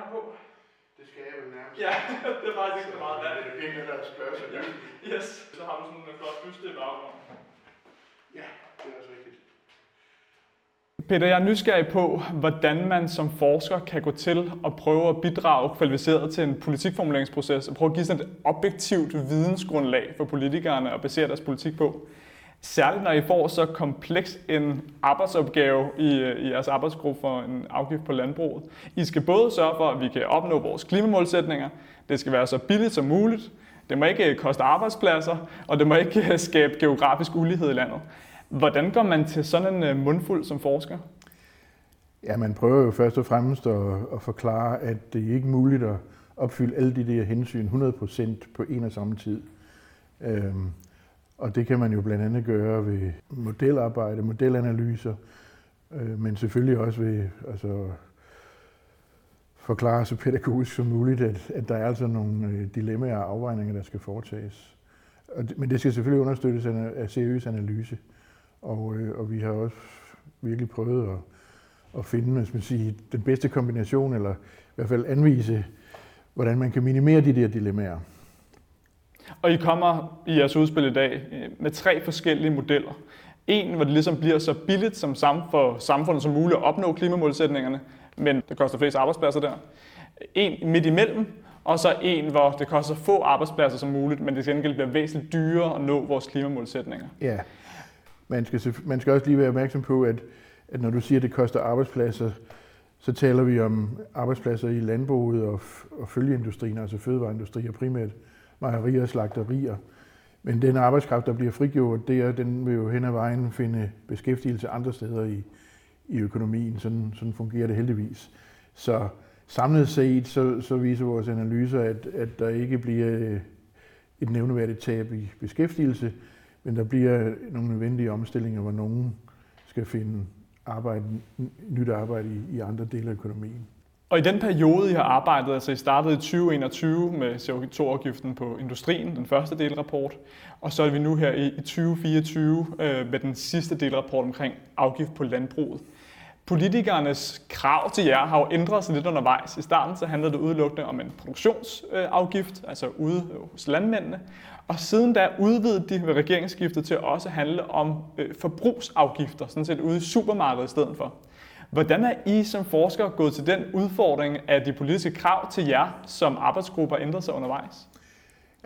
her på? Det skal jeg vel nærmest. Ja, det er faktisk ikke så meget værd. Det er penge, der spørger sig. Ja. Yes. Så har du sådan en flot byste i baggrunden. Ja, det er også rigtigt. Peter, jeg er nysgerrig på, hvordan man som forsker kan gå til og prøve at bidrage kvalificeret til en politikformuleringsproces og prøve at give sådan et objektivt vidensgrundlag for politikerne at basere deres politik på. Særligt når I får så kompleks en arbejdsopgave i, øh, i jeres arbejdsgruppe for en afgift på landbruget. I skal både sørge for, at vi kan opnå vores klimamålsætninger, det skal være så billigt som muligt, det må ikke øh, koste arbejdspladser, og det må ikke øh, skabe geografisk ulighed i landet. Hvordan går man til sådan en mundfuld som forsker? Ja, man prøver jo først og fremmest at, at forklare, at det ikke er muligt at opfylde alle de der hensyn 100% på en og samme tid. Øhm, og det kan man jo blandt andet gøre ved modelarbejde, modelanalyser, øh, men selvfølgelig også ved altså, forklare så pædagogisk som muligt, at, at der er altså nogle øh, dilemmaer og afvejninger, der skal foretages. Og, men det skal selvfølgelig understøttes af seriøs analyse. Og, øh, og vi har også virkelig prøvet at, at finde hvis man siger, den bedste kombination, eller i hvert fald anvise, hvordan man kan minimere de der dilemmaer. Og I kommer i jeres udspil i dag øh, med tre forskellige modeller. En, hvor det ligesom bliver så billigt som for samfundet som muligt at opnå klimamålsætningerne, men det koster flest arbejdspladser der. En midt imellem, og så en, hvor det koster få arbejdspladser som muligt, men det til gengæld bliver væsentligt dyrere at nå vores klimamålsætninger. Ja, man skal, man skal også lige være opmærksom på, at, at når du siger, at det koster arbejdspladser, så taler vi om arbejdspladser i landbruget og, og følgeindustrien, altså fødevareindustri og primært mejerier og slagterier. Men den arbejdskraft, der bliver frigjort der, den vil jo hen ad vejen finde beskæftigelse andre steder i, i økonomien. Sådan, sådan fungerer det heldigvis. Så samlet set, så, så viser vores analyser, at, at der ikke bliver øh, et nævneværdigt tab i beskæftigelse, men der bliver nogle nødvendige omstillinger, hvor nogen skal finde arbejde, nyt arbejde i, i andre dele af økonomien. Og i den periode, I har arbejdet, altså I startede i 2021 med CO2-afgiften på industrien, den første delrapport, og så er vi nu her i 2024 øh, med den sidste delrapport omkring afgift på landbruget. Politikernes krav til jer har jo ændret sig lidt undervejs. I starten så handlede det udelukkende om en produktionsafgift, øh, altså ude hos landmændene. Og siden da udvidede de ved regeringsskiftet til at også handle om øh, forbrugsafgifter, sådan set ude i supermarkedet i stedet for. Hvordan er I som forskere gået til den udfordring, at de politiske krav til jer som arbejdsgrupper ændrede sig undervejs?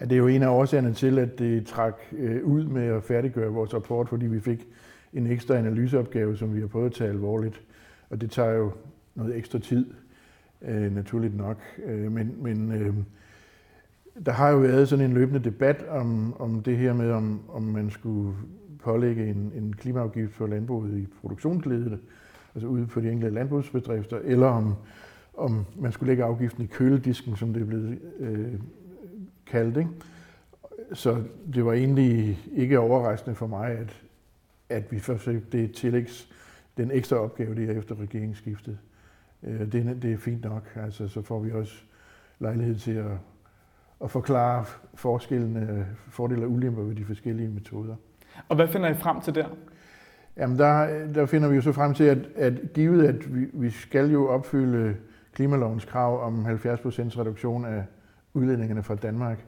Ja, det er jo en af årsagerne til, at det trak øh, ud med at færdiggøre vores rapport, fordi vi fik en ekstra analyseopgave, som vi har prøvet at tage alvorligt. Og det tager jo noget ekstra tid, øh, naturligt nok. Øh, men men der har jo været sådan en løbende debat om, om det her med, om, om man skulle pålægge en, en klimaafgift for landbruget i produktionsledet, altså ude på de enkelte landbrugsbedrifter, eller om, om man skulle lægge afgiften i køledisken, som det er blevet øh, kaldt. Ikke? Så det var egentlig ikke overraskende for mig, at, at vi forsøgte det tillægs, den ekstra opgave, der efter regeringsskiftet. Øh, det, det er fint nok, altså, så får vi også lejlighed til at, at forklare forskellene, fordele og ulemper ved de forskellige metoder. Og hvad finder I frem til der? Jamen der, der finder vi jo så frem til, at, at givet at vi, vi skal jo opfylde klimalovens krav om 70% reduktion af udledningerne fra Danmark,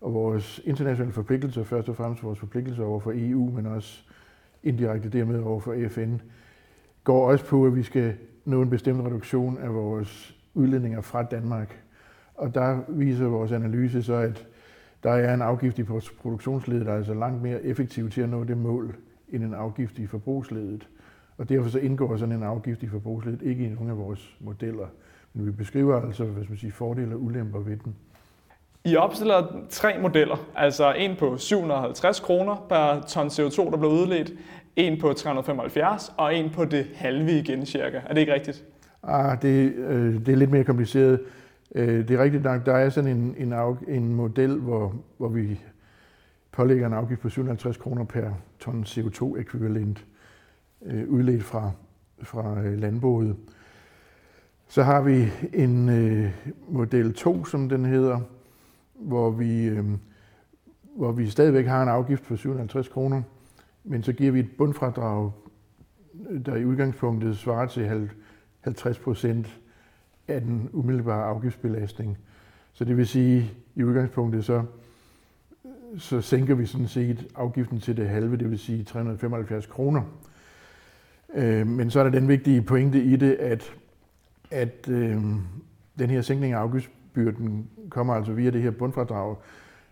og vores internationale forpligtelser, først og fremmest vores forpligtelser over for EU, men også indirekte dermed over for FN, går også på, at vi skal nå en bestemt reduktion af vores udledninger fra Danmark. Og der viser vores analyse så, at der er en afgift i produktionsledet, der er altså langt mere effektiv til at nå det mål, end en afgift i forbrugsledet. Og derfor så indgår sådan en afgift i forbrugsledet ikke i nogen af vores modeller. Men vi beskriver altså hvad man sige, fordele og ulemper ved den. I opstiller tre modeller, altså en på 750 kroner per ton CO2, der bliver udledt, en på 375 og en på det halve igen cirka. Er det ikke rigtigt? Ah, det, øh, det er lidt mere kompliceret. Øh, det er rigtigt nok, der er sådan en, en, en model, hvor, hvor vi pålægger en afgift på 750 kroner per ton CO2-ekvivalent øh, udledt fra, fra øh, landbruget. Så har vi en øh, model 2, som den hedder, hvor vi, øh, hvor vi stadigvæk har en afgift på 750 kroner, men så giver vi et bundfradrag, der i udgangspunktet svarer til 50 procent af den umiddelbare afgiftsbelastning. Så det vil sige, i udgangspunktet så, så sænker vi sådan set afgiften til det halve, det vil sige 375 kroner. Øh, men så er der den vigtige pointe i det, at, at øh, den her sænkning af afgiftsbyrden kommer altså via det her bundfradrag.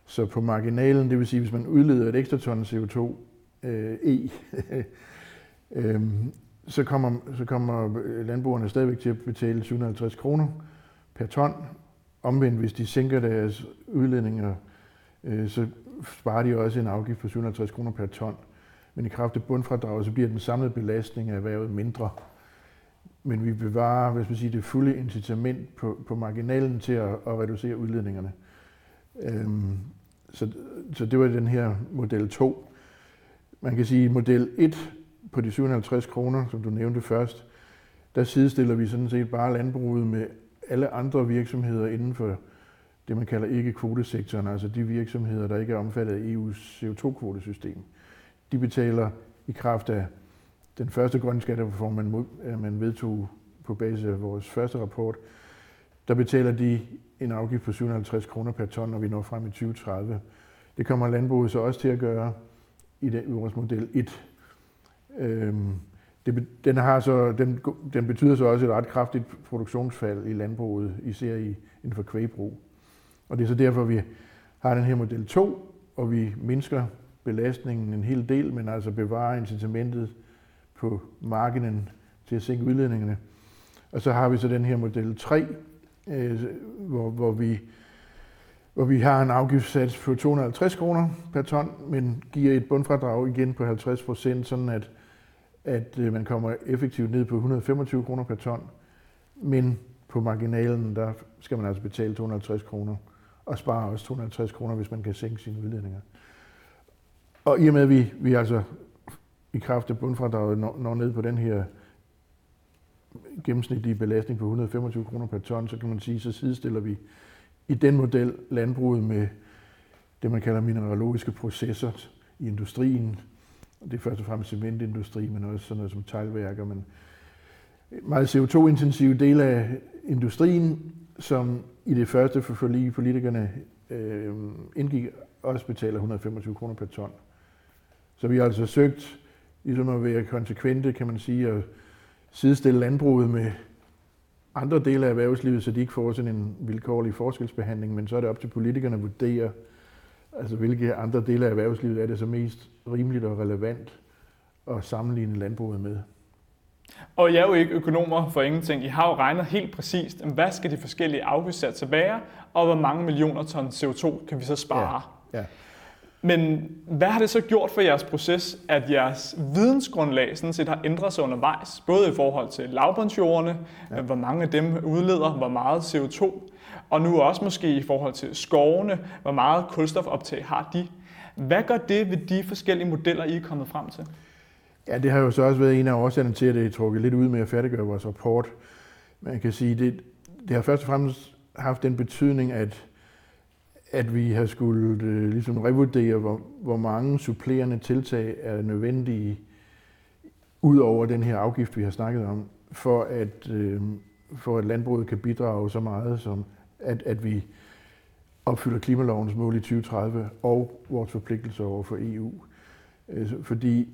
Så på marginalen, det vil sige, hvis man udleder et ekstra ton CO2 øh, E, øh, så kommer, så kommer landbrugerne stadigvæk til at betale 750 kroner per ton. Omvendt, hvis de sænker deres udledninger, øh, så sparer de også en afgift på 750 kroner per ton. Men i kraft af bundfradraget, så bliver den samlede belastning af erhvervet mindre. Men vi bevarer hvis man siger, det fulde incitament på, på marginalen til at, at reducere udledningerne. Øhm, så, så det var den her model 2. Man kan sige, at model 1 på de 57 kroner, som du nævnte først, der sidestiller vi sådan set bare landbruget med alle andre virksomheder inden for det, man kalder ikke-kvotesektoren, altså de virksomheder, der ikke er omfattet af EU's CO2-kvotesystem. De betaler i kraft af den første grønne skattereform, man, øh, man vedtog på basis af vores første rapport, der betaler de en afgift på 750 kroner per ton, når vi når frem i 2030. Det kommer landbruget så også til at gøre i, den, i vores model 1. Øhm, det, den, har så, den, den betyder så også et ret kraftigt produktionsfald i landbruget, især i, inden for kvægbrug. Og det er så derfor, vi har den her model 2, og vi mindsker belastningen en hel del, men altså bevarer incitamentet på markedet til at sænke udledningerne. Og så har vi så den her model 3, øh, hvor, hvor, vi, hvor vi har en afgiftssats på 250 kroner per ton, men giver et bundfradrag igen på 50 procent, sådan at, at øh, man kommer effektivt ned på 125 kroner per ton. Men på marginalen, der skal man altså betale 250 kroner, og spare også 250 kroner, hvis man kan sænke sine udledninger. Og i og med, at vi, vi altså i kraft af bundfradraget når, når ned på den her gennemsnitlige belastning på 125 kroner per ton, så kan man sige, så sidestiller vi i den model landbruget med det, man kalder mineralogiske processer i industrien. Det er først og fremmest cementindustri, men også sådan noget som teglværker, men meget CO2-intensive dele af industrien, som i det første forlig, politikerne øh, indgik, også betaler 125 kroner per ton. Så vi har altså søgt ligesom at være konsekvente, kan man sige, at sidestille landbruget med andre dele af erhvervslivet, så de ikke får sådan en vilkårlig forskelsbehandling, men så er det op til politikerne at vurdere, altså hvilke andre dele af erhvervslivet er det så mest rimeligt og relevant at sammenligne landbruget med. Og jeg er jo ikke økonomer for ingenting. I har jo regnet helt præcist, hvad skal de forskellige afgiftssatser være, og hvor mange millioner ton CO2 kan vi så spare. Ja. Ja. Men hvad har det så gjort for jeres proces, at jeres vidensgrundlag sådan set har ændret sig undervejs, både i forhold til lavbundsjordene, ja. hvor mange af dem udleder, hvor meget CO2, og nu også måske i forhold til skovene, hvor meget kulstofoptag har de. Hvad gør det ved de forskellige modeller, I er kommet frem til? Ja, det har jo så også været en af årsagerne til, at det er trukket lidt ud med at færdiggøre vores rapport. Man kan sige, det, det har først og fremmest haft den betydning, at at vi har skulle øh, ligesom revurdere, hvor, hvor mange supplerende tiltag er nødvendige ud over den her afgift, vi har snakket om, for at, øh, for at landbruget kan bidrage så meget, som at, at vi opfylder klimalovens mål i 2030 og vores forpligtelser over for EU. Øh, fordi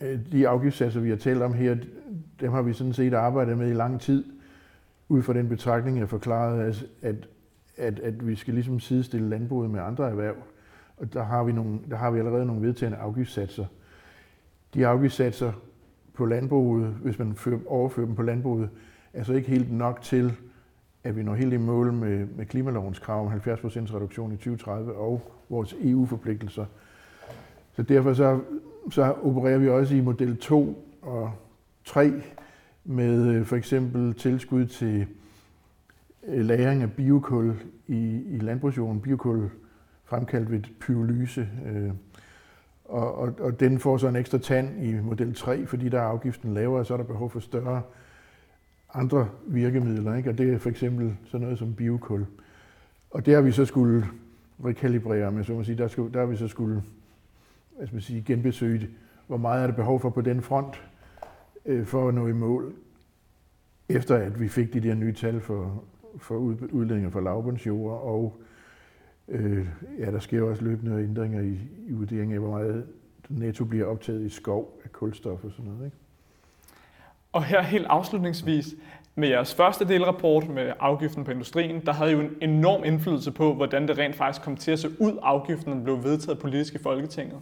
Øh, de afgiftssatser, vi har talt om her, dem har vi sådan set arbejdet med i lang tid, ud fra den betragtning, jeg forklarede, at at, at vi skal ligesom sidestille landbruget med andre erhverv. Og der har vi, nogle, der har vi allerede nogle vedtagende afgiftssatser. De afgiftssatser på landbruget, hvis man overfører dem på landbruget, er så ikke helt nok til, at vi når helt i mål med, med klimalovens krav om 70% reduktion i 2030 og vores EU-forpligtelser. Så derfor så, så opererer vi også i model 2 og 3 med øh, for eksempel tilskud til øh, lagring af biokul i, i landbrugsjorden, biokul fremkaldt ved pyrolyse. Øh, og, og, og den får så en ekstra tand i model 3, fordi der er afgiften lavere, så er der behov for større andre virkemidler. Ikke? Og det er for eksempel sådan noget som biokul. Og det har vi så skulle rekalibrere med, så man sige. Der, skulle, der har vi så skulle hvad skal man sige, genbesøge, hvor meget er der behov for på den front, øh, for at nå i mål. efter at vi fik de der nye tal for, for udledninger fra lavbundsjord, og øh, ja, der sker også løbende ændringer i, i vurderingen af, hvor meget netto bliver optaget i skov af kulstof og sådan noget. Ikke? Og her helt afslutningsvis, med jeres første delrapport med afgiften på industrien, der havde jo en enorm indflydelse på, hvordan det rent faktisk kom til at se ud, afgiften blev vedtaget politisk i Folketinget.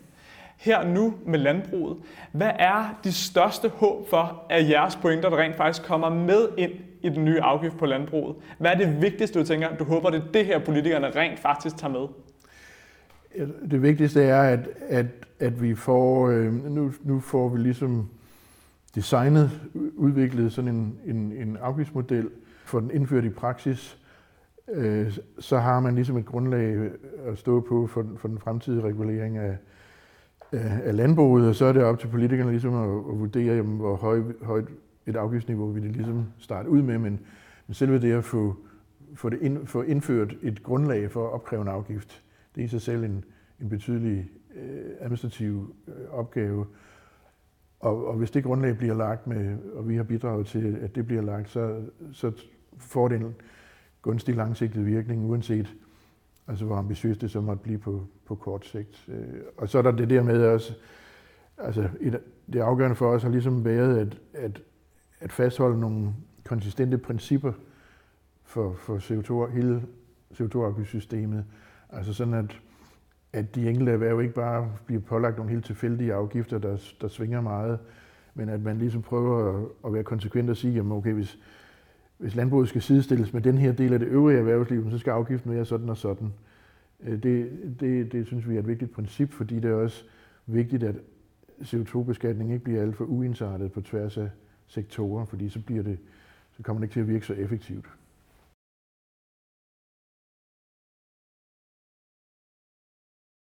Her nu med landbruget, hvad er de største håb for, at jeres pointer, der rent faktisk kommer med ind i den nye afgift på landbruget? Hvad er det vigtigste, du tænker, du håber, det er det her, politikerne rent faktisk tager med? Det vigtigste er, at, at, at vi får, øh, nu, nu får vi ligesom designet, udviklet sådan en, en, en afgiftsmodel, for den indført i praksis, øh, så har man ligesom et grundlag at stå på for, for den fremtidige regulering af, af landbruget, og så er det op til politikerne ligesom at, at vurdere, jamen, hvor høj, et afgiftsniveau vil det ligesom starte ud med, men, men selve det at få, få, det ind, få indført et grundlag for at opkræve en afgift, det er i sig selv en, en betydelig øh, administrativ øh, opgave. Og, og hvis det grundlag bliver lagt med, og vi har bidraget til, at det bliver lagt, så, så får det en gunstig langsigtet virkning, uanset altså, hvor ambitiøst det så måtte blive på, på kort sigt. Øh, og så er der det der med også, altså et, det afgørende for os har ligesom været at, at, at fastholde nogle konsistente principper for, for CO2, hele CO2-afgiftssystemet. Altså sådan, at at de enkelte erhverv ikke bare bliver pålagt nogle helt tilfældige afgifter, der, der svinger meget, men at man ligesom prøver at, at være konsekvent og sige, jamen okay, hvis, hvis landbruget skal sidestilles med den her del af det øvrige erhvervsliv, så skal afgiften være sådan og sådan. Øh, det, det, det synes vi er et vigtigt princip, fordi det er også vigtigt, at CO2-beskatning ikke bliver alt for uensartet på tværs af sektorer, fordi så, bliver det, så kommer det ikke til at virke så effektivt.